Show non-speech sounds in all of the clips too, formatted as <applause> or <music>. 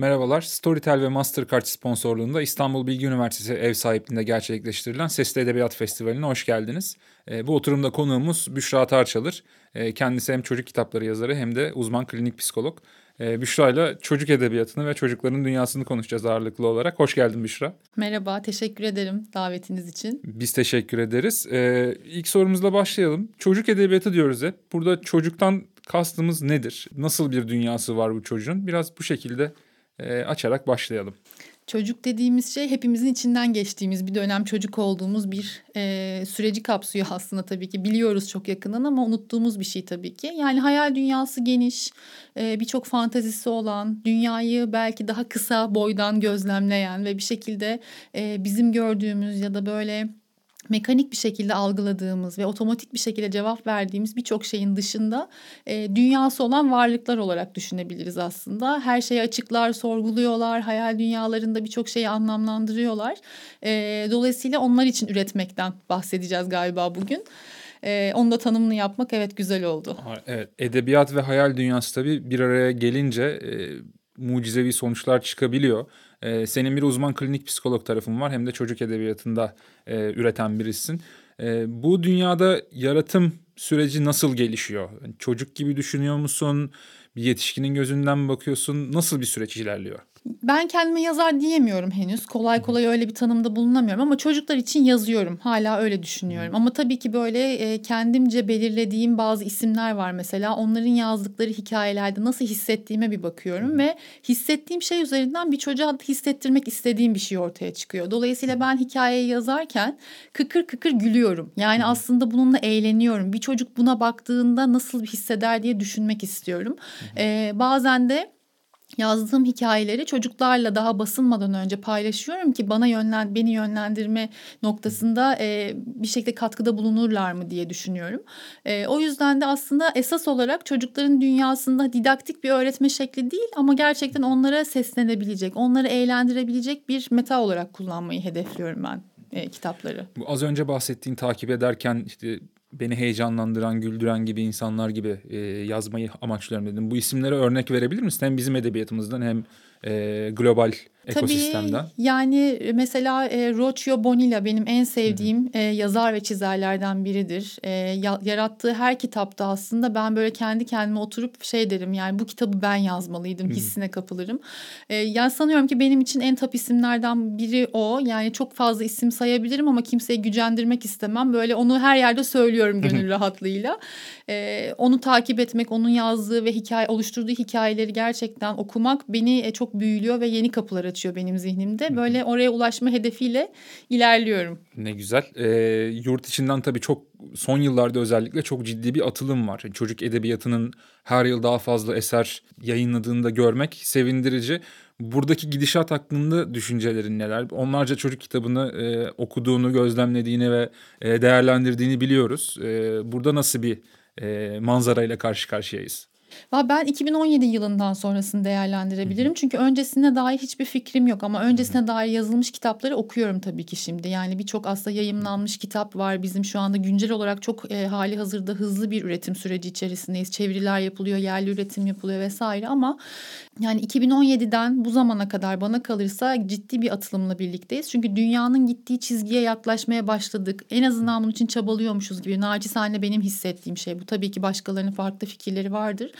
Merhabalar. Storytel ve Mastercard sponsorluğunda İstanbul Bilgi Üniversitesi ev sahipliğinde gerçekleştirilen Sesli Edebiyat Festivali'ne hoş geldiniz. E, bu oturumda konuğumuz Büşra Tarçalır. E, kendisi hem çocuk kitapları yazarı hem de uzman klinik psikolog. E, Büşra ile çocuk edebiyatını ve çocukların dünyasını konuşacağız ağırlıklı olarak. Hoş geldin Büşra. Merhaba, teşekkür ederim davetiniz için. Biz teşekkür ederiz. E, ilk sorumuzla başlayalım. Çocuk edebiyatı diyoruz hep. Burada çocuktan kastımız nedir? Nasıl bir dünyası var bu çocuğun? Biraz bu şekilde e, açarak başlayalım. Çocuk dediğimiz şey hepimizin içinden geçtiğimiz bir dönem çocuk olduğumuz bir e, süreci kapsıyor aslında tabii ki. Biliyoruz çok yakından ama unuttuğumuz bir şey tabii ki. Yani hayal dünyası geniş, e, birçok fantazisi olan, dünyayı belki daha kısa boydan gözlemleyen ve bir şekilde e, bizim gördüğümüz ya da böyle mekanik bir şekilde algıladığımız ve otomatik bir şekilde cevap verdiğimiz birçok şeyin dışında e, dünyası olan varlıklar olarak düşünebiliriz aslında. Her şeyi açıklar, sorguluyorlar, hayal dünyalarında birçok şeyi anlamlandırıyorlar. E, dolayısıyla onlar için üretmekten bahsedeceğiz galiba bugün. E, onu da tanımını yapmak evet güzel oldu. Evet, edebiyat ve hayal dünyası tabii bir araya gelince e, mucizevi sonuçlar çıkabiliyor. E, senin bir uzman klinik psikolog tarafın var hem de çocuk edebiyatında e, üreten birisin. E, bu dünyada yaratım süreci nasıl gelişiyor? Çocuk gibi düşünüyor musun? Bir yetişkinin gözünden bakıyorsun? Nasıl bir süreç ilerliyor? Ben kendime yazar diyemiyorum henüz. Kolay kolay öyle bir tanımda bulunamıyorum ama çocuklar için yazıyorum. Hala öyle düşünüyorum. Ama tabii ki böyle e, kendimce belirlediğim bazı isimler var mesela. Onların yazdıkları hikayelerde nasıl hissettiğime bir bakıyorum ve hissettiğim şey üzerinden bir çocuğa hissettirmek istediğim bir şey ortaya çıkıyor. Dolayısıyla ben hikayeyi yazarken kıkır kıkır gülüyorum. Yani aslında bununla eğleniyorum. Bir çocuk buna baktığında nasıl hisseder diye düşünmek istiyorum. Ee, bazen de yazdığım hikayeleri çocuklarla daha basılmadan önce paylaşıyorum ki bana yönlen beni yönlendirme noktasında e, bir şekilde katkıda bulunurlar mı diye düşünüyorum. E, o yüzden de aslında esas olarak çocukların dünyasında didaktik bir öğretme şekli değil ama gerçekten onlara seslenebilecek, onları eğlendirebilecek bir meta olarak kullanmayı hedefliyorum ben e, kitapları. Bu az önce bahsettiğin takip ederken işte beni heyecanlandıran, güldüren gibi insanlar gibi e, yazmayı amaçlıyorum dedim. Bu isimlere örnek verebilir misin? Hem bizim edebiyatımızdan hem e, global ekosistemden. Tabii yani mesela e, Rocio Bonilla benim en sevdiğim e, yazar ve çizerlerden biridir. E, ya, yarattığı her kitapta aslında ben böyle kendi kendime oturup şey derim yani bu kitabı ben yazmalıydım Hı. hissine kapılırım. E, yani sanıyorum ki benim için en top isimlerden biri o. Yani çok fazla isim sayabilirim ama kimseyi gücendirmek istemem. Böyle onu her yerde söylüyorum gönül rahatlığıyla. E, onu takip etmek, onun yazdığı ve hikaye oluşturduğu hikayeleri gerçekten okumak beni e, çok büyülüyor ve yeni kapılar açıyor benim zihnimde. Böyle oraya ulaşma hedefiyle ilerliyorum. Ne güzel. Ee, yurt içinden tabii çok son yıllarda özellikle çok ciddi bir atılım var. Çocuk edebiyatının her yıl daha fazla eser yayınladığını da görmek sevindirici. Buradaki gidişat hakkında düşüncelerin neler? Onlarca çocuk kitabını e, okuduğunu, gözlemlediğini ve e, değerlendirdiğini biliyoruz. E, burada nasıl bir e, manzarayla karşı karşıyayız? Ben 2017 yılından sonrasını değerlendirebilirim. Çünkü öncesine dair hiçbir fikrim yok ama öncesine dair yazılmış kitapları okuyorum tabii ki şimdi. Yani birçok aslında yayımlanmış kitap var. Bizim şu anda güncel olarak çok e, hali hazırda hızlı bir üretim süreci içerisindeyiz. Çeviriler yapılıyor, yerli üretim yapılıyor vesaire ama yani 2017'den bu zamana kadar bana kalırsa ciddi bir atılımla birlikteyiz. Çünkü dünyanın gittiği çizgiye yaklaşmaya başladık. En azından bunun için çabalıyormuşuz gibi. Nacizane benim hissettiğim şey bu. Tabii ki başkalarının farklı fikirleri vardır.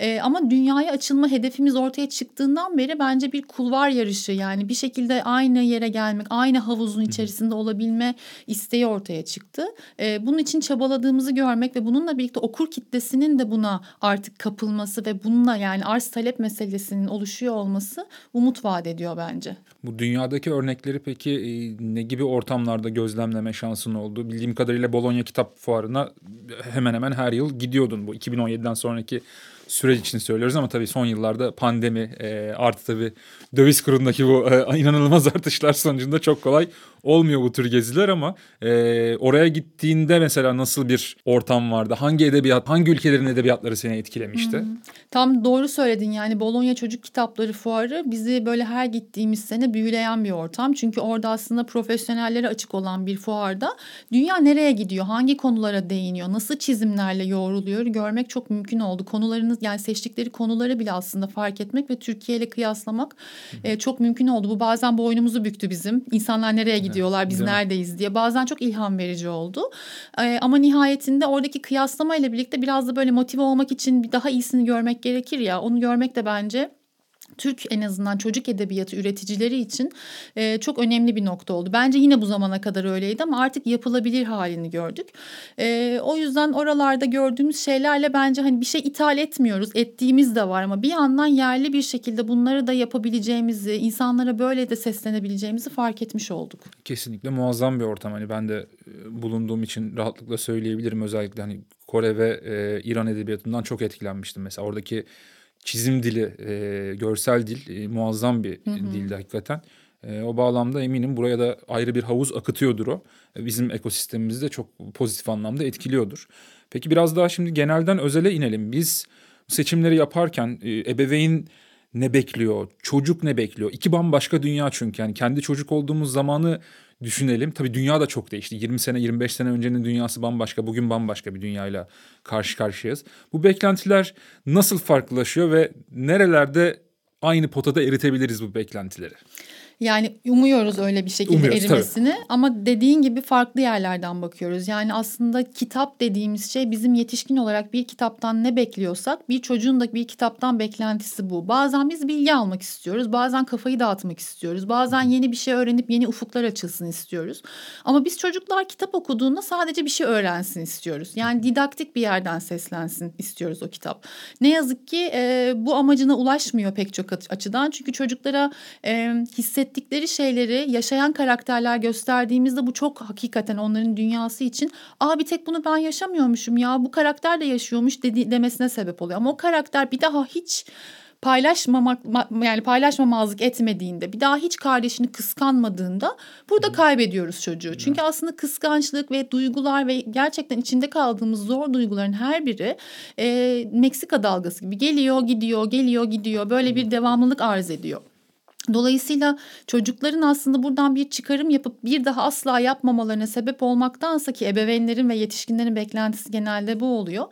E, ama dünyaya açılma hedefimiz ortaya çıktığından beri bence bir kulvar yarışı yani bir şekilde aynı yere gelmek, aynı havuzun içerisinde olabilme isteği ortaya çıktı. E, bunun için çabaladığımızı görmek ve bununla birlikte okur kitlesinin de buna artık kapılması ve bununla yani arz talep meselesinin oluşuyor olması umut vaat ediyor bence. Bu dünyadaki örnekleri peki e, ne gibi ortamlarda gözlemleme şansın oldu? Bildiğim kadarıyla Bologna Kitap Fuarı'na hemen hemen her yıl gidiyordun bu 2017'den sonraki süreç için söylüyoruz ama tabii son yıllarda pandemi e, artı tabii döviz kurundaki bu e, inanılmaz artışlar sonucunda çok kolay olmuyor bu tür geziler ama e, oraya gittiğinde mesela nasıl bir ortam vardı? Hangi edebiyat, hangi ülkelerin edebiyatları seni etkilemişti? Hmm. Tam doğru söyledin yani Bologna Çocuk Kitapları Fuarı bizi böyle her gittiğimiz sene büyüleyen bir ortam. Çünkü orada aslında profesyonellere açık olan bir fuarda dünya nereye gidiyor, hangi konulara değiniyor, nasıl çizimlerle yoğruluyor görmek çok mümkün oldu. Konularınız yani seçtikleri konuları bile aslında fark etmek ve Türkiye ile kıyaslamak e, çok mümkün oldu. Bu bazen boynumuzu büktü bizim. İnsanlar nereye gidiyorlar, biz neredeyiz diye. Bazen çok ilham verici oldu. E, ama nihayetinde oradaki kıyaslama ile birlikte biraz da böyle motive olmak için bir daha iyisini görmek gerekir ya. Onu görmek de bence Türk en azından çocuk edebiyatı üreticileri için e, çok önemli bir nokta oldu. Bence yine bu zamana kadar öyleydi ama artık yapılabilir halini gördük. E, o yüzden oralarda gördüğümüz şeylerle bence hani bir şey ithal etmiyoruz. Ettiğimiz de var ama bir yandan yerli bir şekilde bunları da yapabileceğimizi, insanlara böyle de seslenebileceğimizi fark etmiş olduk. Kesinlikle muazzam bir ortam. Hani ben de e, bulunduğum için rahatlıkla söyleyebilirim. Özellikle hani Kore ve e, İran edebiyatından çok etkilenmiştim. Mesela oradaki çizim dili, e, görsel dil e, muazzam bir hı hı. dildi hakikaten. E, o bağlamda eminim buraya da ayrı bir havuz akıtıyordur o. E, bizim ekosistemimizi de çok pozitif anlamda etkiliyordur. Peki biraz daha şimdi genelden özele inelim. Biz seçimleri yaparken e, ebeveyn ne bekliyor, çocuk ne bekliyor? İki bambaşka dünya çünkü yani kendi çocuk olduğumuz zamanı düşünelim. Tabii dünya da çok değişti. 20 sene 25 sene öncenin dünyası bambaşka. Bugün bambaşka bir dünyayla karşı karşıyayız. Bu beklentiler nasıl farklılaşıyor ve nerelerde aynı potada eritebiliriz bu beklentileri? Yani umuyoruz öyle bir şekilde Umuyoruz, erimesini tabii. ama dediğin gibi farklı yerlerden bakıyoruz. Yani aslında kitap dediğimiz şey bizim yetişkin olarak bir kitaptan ne bekliyorsak bir çocuğun da bir kitaptan beklentisi bu. Bazen biz bilgi almak istiyoruz, bazen kafayı dağıtmak istiyoruz, bazen yeni bir şey öğrenip yeni ufuklar açılsın istiyoruz. Ama biz çocuklar kitap okuduğunda sadece bir şey öğrensin istiyoruz. Yani didaktik bir yerden seslensin istiyoruz o kitap. Ne yazık ki e, bu amacına ulaşmıyor pek çok açıdan. Çünkü çocuklara e, hisset hissettikleri şeyleri yaşayan karakterler gösterdiğimizde bu çok hakikaten onların dünyası için aa bir tek bunu ben yaşamıyormuşum ya bu karakter de yaşıyormuş dedi, demesine sebep oluyor. Ama o karakter bir daha hiç paylaşmamak yani paylaşmamazlık etmediğinde bir daha hiç kardeşini kıskanmadığında burada kaybediyoruz çocuğu. Çünkü aslında kıskançlık ve duygular ve gerçekten içinde kaldığımız zor duyguların her biri e, Meksika dalgası gibi geliyor gidiyor geliyor gidiyor böyle bir devamlılık arz ediyor. Dolayısıyla çocukların aslında buradan bir çıkarım yapıp bir daha asla yapmamalarına sebep olmaktansa ki ebeveynlerin ve yetişkinlerin beklentisi genelde bu oluyor.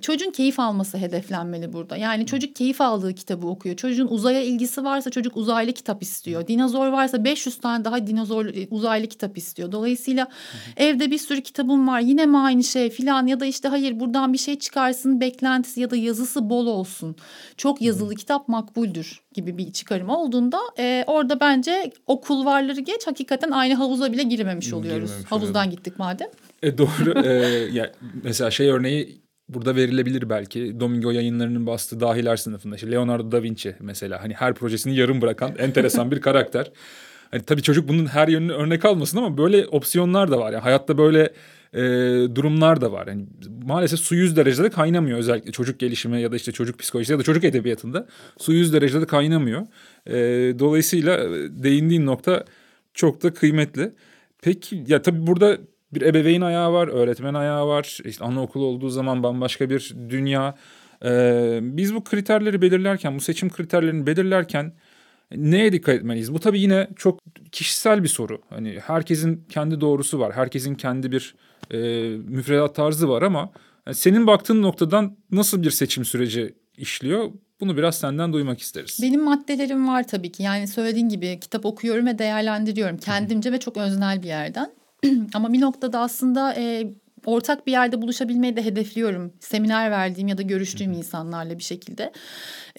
Çocuğun keyif alması hedeflenmeli burada. Yani çocuk keyif aldığı kitabı okuyor. Çocuğun uzaya ilgisi varsa çocuk uzaylı kitap istiyor. Dinozor varsa 500 tane daha dinozor e, uzaylı kitap istiyor. Dolayısıyla hı hı. evde bir sürü kitabım var. Yine mi aynı şey filan ya da işte hayır buradan bir şey çıkarsın beklentisi ya da yazısı bol olsun. Çok yazılı kitap makbuldür gibi bir çıkarım olduğunda e, orada bence o kulvarları geç hakikaten aynı havuza bile girmemiş oluyoruz. Girmemiş Havuzdan oluyorum. gittik madem. E, doğru. e, ya, mesela şey örneği burada verilebilir belki. Domingo yayınlarının bastığı dahiler sınıfında. İşte Leonardo da Vinci mesela. Hani her projesini yarım bırakan <laughs> enteresan bir karakter. Hani tabii çocuk bunun her yönünü örnek almasın ama böyle opsiyonlar da var. Yani hayatta böyle e, durumlar da var. Yani maalesef su yüz derecede kaynamıyor özellikle çocuk gelişimi ya da işte çocuk psikolojisi ya da çocuk edebiyatında su yüz derecede kaynamıyor. E, dolayısıyla değindiğin nokta çok da kıymetli. Peki ya tabii burada bir ebeveyn ayağı var, öğretmen ayağı var. İşte anaokulu olduğu zaman bambaşka bir dünya. Ee, biz bu kriterleri belirlerken, bu seçim kriterlerini belirlerken neye dikkat etmeliyiz? Bu tabii yine çok kişisel bir soru. Hani herkesin kendi doğrusu var. Herkesin kendi bir e, müfredat tarzı var ama yani senin baktığın noktadan nasıl bir seçim süreci işliyor? Bunu biraz senden duymak isteriz. Benim maddelerim var tabii ki. Yani söylediğin gibi kitap okuyorum ve değerlendiriyorum kendimce ve çok öznel bir yerden. <clears throat> Ama bir noktada aslında e, ortak bir yerde buluşabilmeyi de hedefliyorum. Seminer verdiğim ya da görüştüğüm insanlarla bir şekilde.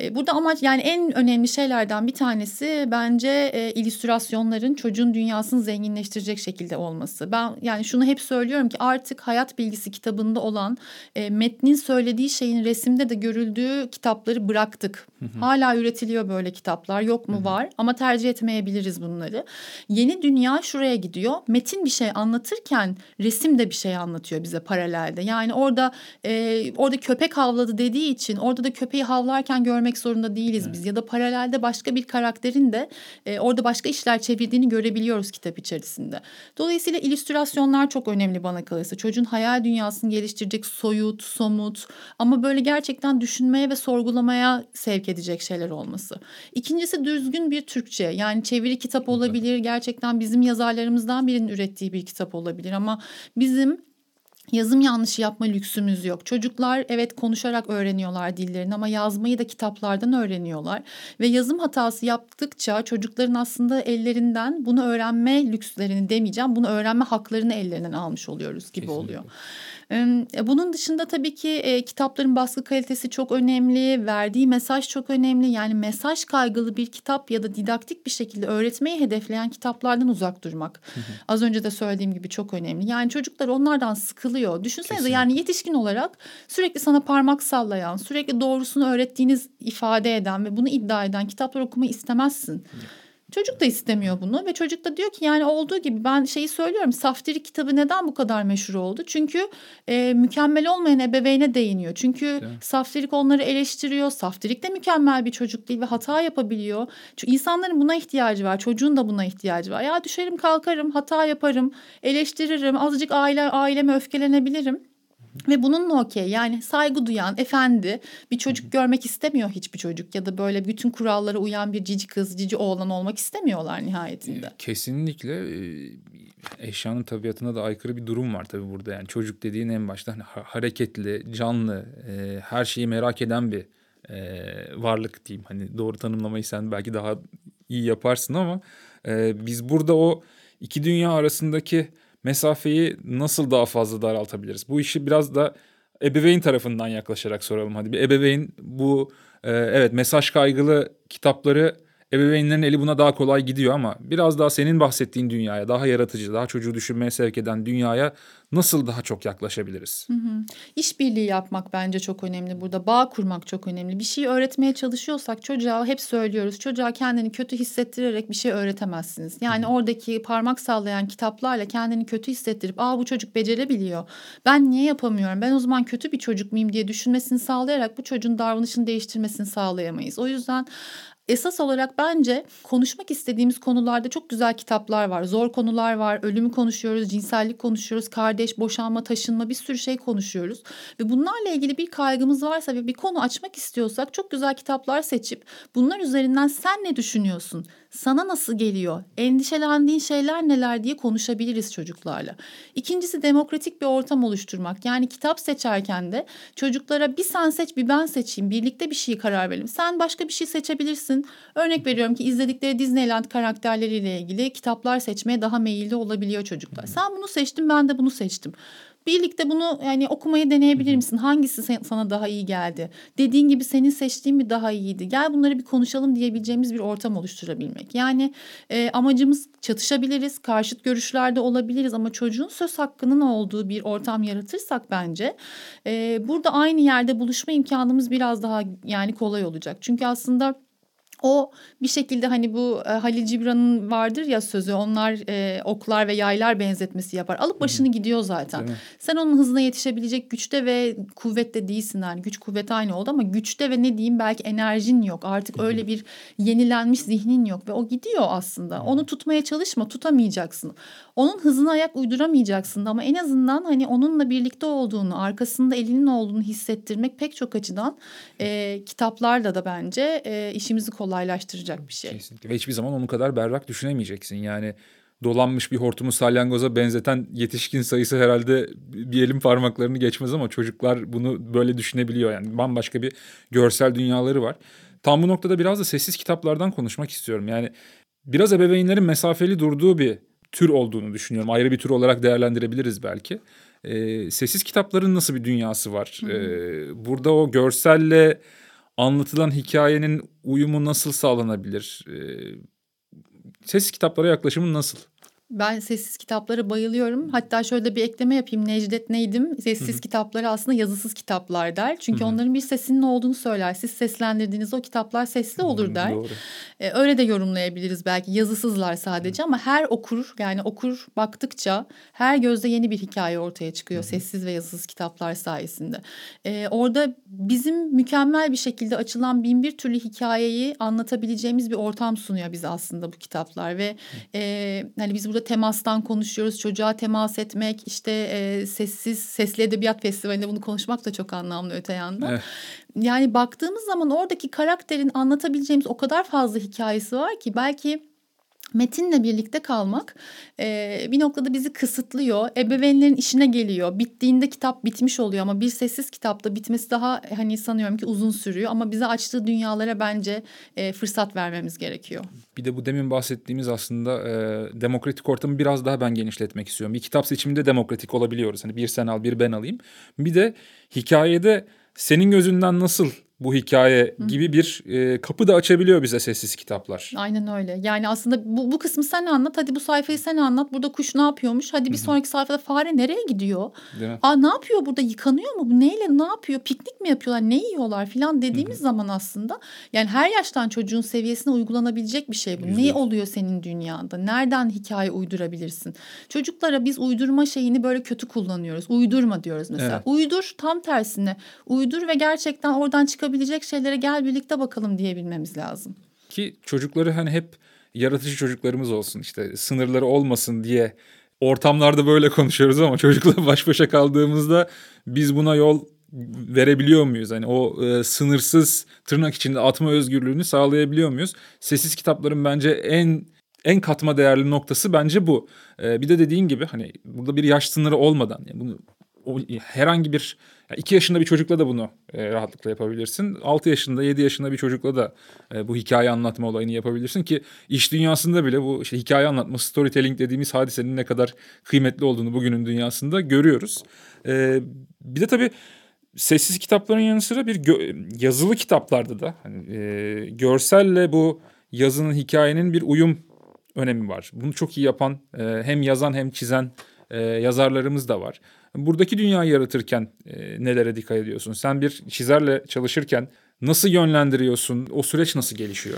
E, burada amaç yani en önemli şeylerden bir tanesi bence e, illüstrasyonların çocuğun dünyasını zenginleştirecek şekilde olması. Ben yani şunu hep söylüyorum ki artık hayat bilgisi kitabında olan e, metnin söylediği şeyin resimde de görüldüğü kitapları bıraktık. Hala üretiliyor böyle kitaplar yok mu var ama tercih etmeyebiliriz bunları. Yeni dünya şuraya gidiyor. Metin bir şey anlatırken resim de bir şey anlatıyor bize paralelde. Yani orada e, orada köpek havladı dediği için orada da köpeği havlarken görmek görmek zorunda değiliz evet. biz ya da paralelde başka bir karakterin de e, orada başka işler çevirdiğini görebiliyoruz kitap içerisinde. Dolayısıyla illüstrasyonlar çok önemli bana kalırsa. Çocuğun hayal dünyasını geliştirecek soyut, somut ama böyle gerçekten düşünmeye ve sorgulamaya sevk edecek şeyler olması. İkincisi düzgün bir Türkçe. Yani çeviri kitap olabilir. Gerçekten bizim yazarlarımızdan birinin ürettiği bir kitap olabilir ama bizim Yazım yanlışı yapma lüksümüz yok. Çocuklar evet konuşarak öğreniyorlar dillerini ama yazmayı da kitaplardan öğreniyorlar. Ve yazım hatası yaptıkça çocukların aslında ellerinden bunu öğrenme lükslerini demeyeceğim, bunu öğrenme haklarını ellerinden almış oluyoruz gibi Kesinlikle. oluyor. E, bunun dışında tabii ki e, kitapların baskı kalitesi çok önemli, verdiği mesaj çok önemli. Yani mesaj kaygılı bir kitap ya da didaktik bir şekilde öğretmeyi hedefleyen kitaplardan uzak durmak. Hı hı. Az önce de söylediğim gibi çok önemli. Yani çocuklar onlardan sıkılıyor. Düşünsenize Kesinlikle. yani yetişkin olarak sürekli sana parmak sallayan, sürekli doğrusunu öğrettiğiniz ifade eden ve bunu iddia eden kitaplar okumayı istemezsin. Hı. Çocuk da istemiyor bunu ve çocuk da diyor ki yani olduğu gibi ben şeyi söylüyorum Saftiri kitabı neden bu kadar meşhur oldu? Çünkü e, mükemmel olmayan ebeveyne değiniyor. Çünkü evet. Saftirik onları eleştiriyor. Saftirik de mükemmel bir çocuk değil ve hata yapabiliyor. Çünkü insanların buna ihtiyacı var. Çocuğun da buna ihtiyacı var. Ya düşerim kalkarım hata yaparım eleştiririm azıcık aile aileme öfkelenebilirim. Ve bununla okey. Yani saygı duyan efendi bir çocuk görmek istemiyor hiçbir çocuk ya da böyle bütün kurallara uyan bir cici kız cici oğlan olmak istemiyorlar nihayetinde. Kesinlikle eşyanın tabiatına da aykırı bir durum var tabii burada. Yani çocuk dediğin en başta hani hareketli canlı her şeyi merak eden bir varlık diyeyim. Hani doğru tanımlamayı sen belki daha iyi yaparsın ama biz burada o iki dünya arasındaki mesafeyi nasıl daha fazla daraltabiliriz? Bu işi biraz da ebeveyn tarafından yaklaşarak soralım hadi. Bir ebeveyn bu e, evet mesaj kaygılı kitapları ebeveynlerin eli buna daha kolay gidiyor ama biraz daha senin bahsettiğin dünyaya, daha yaratıcı, daha çocuğu düşünmeye sevk eden dünyaya nasıl daha çok yaklaşabiliriz? Hı hı. İşbirliği yapmak bence çok önemli burada. Bağ kurmak çok önemli. Bir şey öğretmeye çalışıyorsak çocuğa hep söylüyoruz. Çocuğa kendini kötü hissettirerek bir şey öğretemezsiniz. Yani hı hı. oradaki parmak sallayan kitaplarla kendini kötü hissettirip aa bu çocuk becerebiliyor. Ben niye yapamıyorum? Ben o zaman kötü bir çocuk muyum diye düşünmesini sağlayarak bu çocuğun davranışını değiştirmesini sağlayamayız. O yüzden Esas olarak bence konuşmak istediğimiz konularda çok güzel kitaplar var. Zor konular var. Ölümü konuşuyoruz, cinsellik konuşuyoruz, kardeş, boşanma, taşınma bir sürü şey konuşuyoruz. Ve bunlarla ilgili bir kaygımız varsa ve bir konu açmak istiyorsak çok güzel kitaplar seçip bunlar üzerinden sen ne düşünüyorsun? Sana nasıl geliyor? Endişelendiğin şeyler neler diye konuşabiliriz çocuklarla. İkincisi demokratik bir ortam oluşturmak. Yani kitap seçerken de çocuklara bir sen seç bir ben seçeyim. Birlikte bir şeyi karar verelim. Sen başka bir şey seçebilirsin. Örnek veriyorum ki izledikleri Disneyland karakterleriyle ilgili kitaplar seçmeye daha meyilli olabiliyor çocuklar. Sen bunu seçtin ben de bunu seçtim. Birlikte bunu yani okumayı deneyebilir misin? Hangisi sana daha iyi geldi? Dediğin gibi senin seçtiğin mi daha iyiydi? Gel bunları bir konuşalım diyebileceğimiz bir ortam oluşturabilmek. Yani e, amacımız çatışabiliriz, karşıt görüşlerde olabiliriz ama çocuğun söz hakkının olduğu bir ortam yaratırsak bence e, burada aynı yerde buluşma imkanımız biraz daha yani kolay olacak. Çünkü aslında o bir şekilde hani bu e, Halil Cibran'ın vardır ya sözü onlar e, oklar ve yaylar benzetmesi yapar. Alıp başını gidiyor zaten. Sen onun hızına yetişebilecek güçte ve kuvvette değilsin yani güç kuvvet aynı oldu ama güçte ve ne diyeyim belki enerjin yok. Artık öyle bir yenilenmiş zihnin yok ve o gidiyor aslında. Onu tutmaya çalışma tutamayacaksın. Onun hızına ayak uyduramayacaksın ama en azından hani onunla birlikte olduğunu arkasında elinin olduğunu hissettirmek pek çok açıdan e, kitaplarla da bence e, işimizi kolay kolaylaştıracak bir şey. Kesinlikle ve hiçbir zaman onu kadar berrak düşünemeyeceksin. Yani dolanmış bir hortumu salyangoza benzeten yetişkin sayısı herhalde bir elin parmaklarını geçmez ama çocuklar bunu böyle düşünebiliyor. Yani bambaşka bir görsel dünyaları var. Tam bu noktada biraz da sessiz kitaplardan konuşmak istiyorum. Yani biraz ebeveynlerin mesafeli durduğu bir tür olduğunu düşünüyorum. Ayrı bir tür olarak değerlendirebiliriz belki. Ee, sessiz kitapların nasıl bir dünyası var? Ee, burada o görselle anlatılan hikayenin uyumu nasıl sağlanabilir? Ee, ses kitaplara yaklaşımın nasıl? Ben sessiz kitaplara bayılıyorum. Hatta şöyle bir ekleme yapayım. Necdet Neydim sessiz Hı-hı. kitapları aslında yazısız kitaplar der. Çünkü Hı-hı. onların bir sesinin olduğunu söyler. Siz seslendirdiğiniz o kitaplar sesli olur der. Doğru. Ee, öyle de yorumlayabiliriz belki. Yazısızlar sadece Hı-hı. ama her okur yani okur baktıkça her gözde yeni bir hikaye ortaya çıkıyor. Hı-hı. Sessiz ve yazısız kitaplar sayesinde. Ee, orada bizim mükemmel bir şekilde açılan bin bir türlü hikayeyi anlatabileceğimiz bir ortam sunuyor bize aslında bu kitaplar ve e, hani biz burada temastan konuşuyoruz. Çocuğa temas etmek, işte e, sessiz sesli edebiyat festivalinde bunu konuşmak da çok anlamlı öte yandan. Evet. Yani baktığımız zaman oradaki karakterin anlatabileceğimiz o kadar fazla hikayesi var ki belki metinle birlikte kalmak e, bir noktada bizi kısıtlıyor. Ebeveynlerin işine geliyor. Bittiğinde kitap bitmiş oluyor ama bir sessiz kitapta bitmesi daha hani sanıyorum ki uzun sürüyor. Ama bize açtığı dünyalara bence e, fırsat vermemiz gerekiyor. Bir de bu demin bahsettiğimiz aslında e, demokratik ortamı biraz daha ben genişletmek istiyorum. Bir kitap seçiminde demokratik olabiliyoruz. Hani bir sen al bir ben alayım. Bir de hikayede senin gözünden nasıl bu hikaye gibi bir e, kapı da açabiliyor bize sessiz kitaplar. Aynen öyle. Yani aslında bu, bu kısmı sen anlat. Hadi bu sayfayı sen anlat. Burada kuş ne yapıyormuş? Hadi bir sonraki sayfada fare nereye gidiyor? Aa ne yapıyor burada? Yıkanıyor mu? Neyle ne yapıyor? Piknik mi yapıyorlar? Ne yiyorlar filan dediğimiz zaman aslında yani her yaştan çocuğun seviyesine uygulanabilecek bir şey bu. Ne oluyor senin dünyanda? Nereden hikaye uydurabilirsin? Çocuklara biz uydurma şeyini böyle kötü kullanıyoruz. Uydurma diyoruz mesela. Evet. Uydur tam tersine. Uydur ve gerçekten oradan çıkabilir çıkabilecek şeylere gel birlikte bakalım diyebilmemiz lazım. Ki çocukları hani hep yaratıcı çocuklarımız olsun işte sınırları olmasın diye ortamlarda böyle konuşuyoruz ama çocukla baş başa kaldığımızda biz buna yol verebiliyor muyuz? Hani o e, sınırsız tırnak içinde atma özgürlüğünü sağlayabiliyor muyuz? Sessiz kitapların bence en en katma değerli noktası bence bu. E, bir de dediğin gibi hani burada bir yaş sınırı olmadan yani bunu o, herhangi bir yani 2 yaşında bir çocukla da bunu e, rahatlıkla yapabilirsin. 6 yaşında, 7 yaşında bir çocukla da e, bu hikaye anlatma olayını yapabilirsin ki iş dünyasında bile bu işte hikaye anlatma, storytelling dediğimiz hadisenin ne kadar kıymetli olduğunu bugünün dünyasında görüyoruz. E, bir de tabii sessiz kitapların yanı sıra bir yazılı kitaplarda da hani, e, görselle bu yazının hikayenin bir uyum önemi var. Bunu çok iyi yapan e, hem yazan hem çizen e, yazarlarımız da var. Buradaki dünyayı yaratırken e, nelere dikkat ediyorsun? Sen bir çizerle çalışırken nasıl yönlendiriyorsun? O süreç nasıl gelişiyor?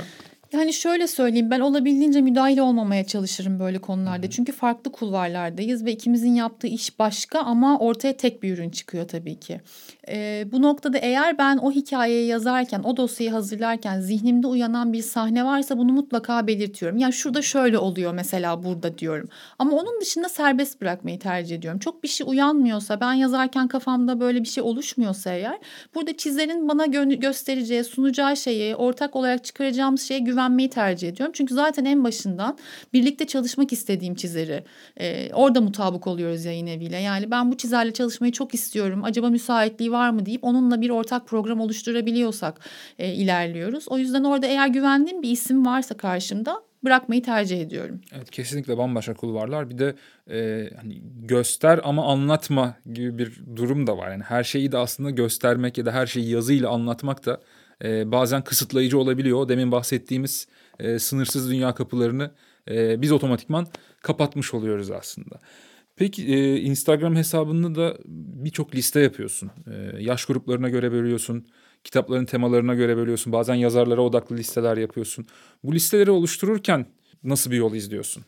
Yani şöyle söyleyeyim ben olabildiğince müdahil olmamaya çalışırım böyle konularda. Çünkü farklı kulvarlardayız ve ikimizin yaptığı iş başka ama ortaya tek bir ürün çıkıyor tabii ki. Ee, bu noktada eğer ben o hikayeyi yazarken, o dosyayı hazırlarken zihnimde uyanan bir sahne varsa bunu mutlaka belirtiyorum. Yani şurada şöyle oluyor mesela burada diyorum. Ama onun dışında serbest bırakmayı tercih ediyorum. Çok bir şey uyanmıyorsa, ben yazarken kafamda böyle bir şey oluşmuyorsa eğer burada çizerin bana gö- göstereceği, sunacağı şeyi, ortak olarak çıkaracağımız şeye güven güvenmeyi tercih ediyorum. Çünkü zaten en başından birlikte çalışmak istediğim çizeri e, orada mutabık oluyoruz yayın eviyle. Yani ben bu çizerle çalışmayı çok istiyorum. Acaba müsaitliği var mı deyip onunla bir ortak program oluşturabiliyorsak e, ilerliyoruz. O yüzden orada eğer güvendiğim bir isim varsa karşımda bırakmayı tercih ediyorum. Evet kesinlikle bambaşka kulvarlar. Bir de e, hani göster ama anlatma gibi bir durum da var. Yani her şeyi de aslında göstermek ya da her şeyi yazıyla anlatmak da e, bazen kısıtlayıcı olabiliyor. Demin bahsettiğimiz e, sınırsız dünya kapılarını e, biz otomatikman kapatmış oluyoruz aslında. Peki e, Instagram hesabında da birçok liste yapıyorsun. E, yaş gruplarına göre bölüyorsun. Kitapların temalarına göre bölüyorsun. Bazen yazarlara odaklı listeler yapıyorsun. Bu listeleri oluştururken nasıl bir yol izliyorsun?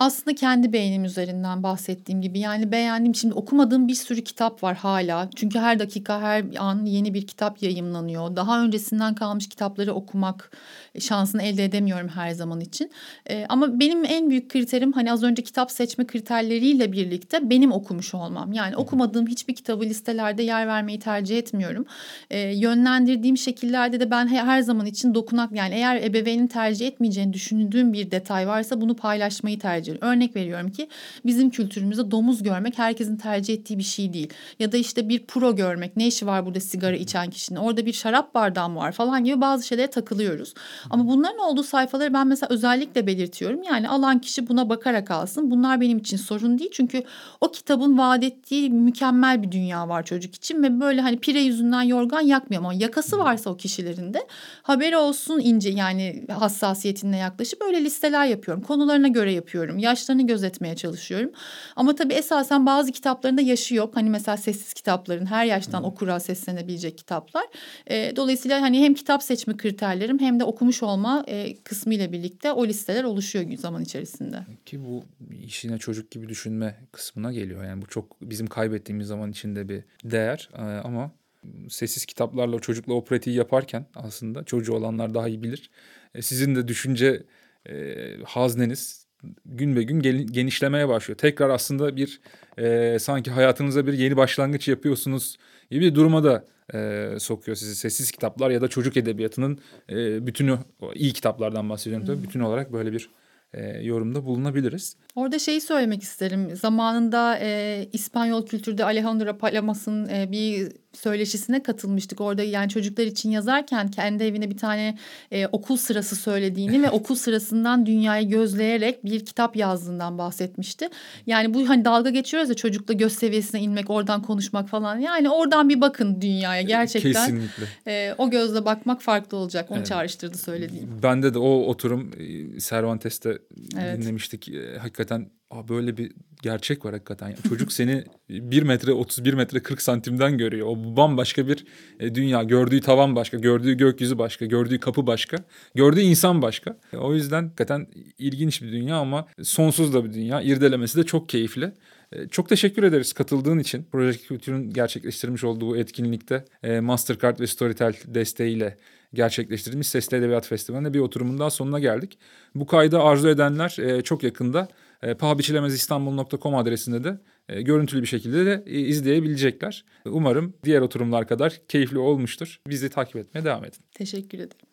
Aslında kendi beynim üzerinden bahsettiğim gibi yani beğendiğim şimdi okumadığım bir sürü kitap var hala. Çünkü her dakika her an yeni bir kitap yayımlanıyor. Daha öncesinden kalmış kitapları okumak şansını elde edemiyorum her zaman için. Ee, ama benim en büyük kriterim hani az önce kitap seçme kriterleriyle birlikte benim okumuş olmam. Yani okumadığım hiçbir kitabı listelerde yer vermeyi tercih etmiyorum. Ee, yönlendirdiğim şekillerde de ben her zaman için dokunak yani eğer ebeveynin tercih etmeyeceğini düşündüğüm bir detay varsa bunu paylaşmayı tercih ediyorum. Örnek veriyorum ki bizim kültürümüzde domuz görmek herkesin tercih ettiği bir şey değil. Ya da işte bir pro görmek ne işi var burada sigara içen kişinin orada bir şarap bardağı mı var falan gibi bazı şeylere takılıyoruz. Ama bunların olduğu sayfaları ben mesela özellikle belirtiyorum. Yani alan kişi buna bakarak alsın. Bunlar benim için sorun değil. Çünkü o kitabın vaat ettiği mükemmel bir dünya var çocuk için ve böyle hani pire yüzünden yorgan yakmıyor ama yakası varsa o kişilerin de haberi olsun ince yani hassasiyetinle yaklaşıp böyle listeler yapıyorum. Konularına göre yapıyorum. Yaşlarını gözetmeye çalışıyorum. Ama tabii esasen bazı kitaplarında yaşı yok. Hani mesela sessiz kitapların her yaştan okura seslenebilecek kitaplar. E, dolayısıyla hani hem kitap seçme kriterlerim hem de okumuş olma e, kısmı ile birlikte o listeler oluşuyor zaman içerisinde. Ki bu işine çocuk gibi düşünme kısmına geliyor. Yani bu çok bizim kaybettiğimiz zaman içinde bir değer ee, ama sessiz kitaplarla çocukla o pratiği yaparken aslında çocuğu olanlar daha iyi bilir. E, sizin de düşünce e, hazneniz gün be gün genişlemeye başlıyor. Tekrar aslında bir e, sanki hayatınıza bir yeni başlangıç yapıyorsunuz gibi bir duruma da e, sokuyor sizi. Sessiz kitaplar ya da çocuk edebiyatının e, bütünü, iyi kitaplardan bahsediyorum tabii. Bütün olarak böyle bir e, yorumda bulunabiliriz. Orada şeyi söylemek isterim. Zamanında e, İspanyol kültürde Alejandro Palamas'ın e, bir söyleşisine katılmıştık. Orada yani çocuklar için yazarken kendi evine bir tane e, okul sırası söylediğini ve okul sırasından dünyayı gözleyerek bir kitap yazdığından bahsetmişti. Yani bu hani dalga geçiyoruz ya çocukla göz seviyesine inmek, oradan konuşmak falan. Yani oradan bir bakın dünyaya gerçekten. Kesinlikle. E, o gözle bakmak farklı olacak. Onu evet. çağrıştırdı söylediğim. Bende de o oturum e, Cervantes'te evet. dinlemiştik. E, hakikaten Aa, böyle bir gerçek var hakikaten. Yani çocuk seni <laughs> 1 metre 31 metre 40 santimden görüyor. O bambaşka bir e, dünya. Gördüğü tavan başka, gördüğü gökyüzü başka, gördüğü kapı başka, gördüğü insan başka. E, o yüzden hakikaten ilginç bir dünya ama sonsuz da bir dünya. İrdelemesi de çok keyifli. E, çok teşekkür ederiz katıldığın için. Proje Kültür'ün gerçekleştirmiş olduğu etkinlikte Mastercard ve Storytel desteğiyle gerçekleştirdiğimiz Sesli Edebiyat Festivali'nde bir oturumun daha sonuna geldik. Bu kaydı arzu edenler çok yakında e, pahabiçilemezistanbul.com adresinde de e, görüntülü bir şekilde de e, izleyebilecekler. Umarım diğer oturumlar kadar keyifli olmuştur. Bizi takip etmeye devam edin. Teşekkür ederim.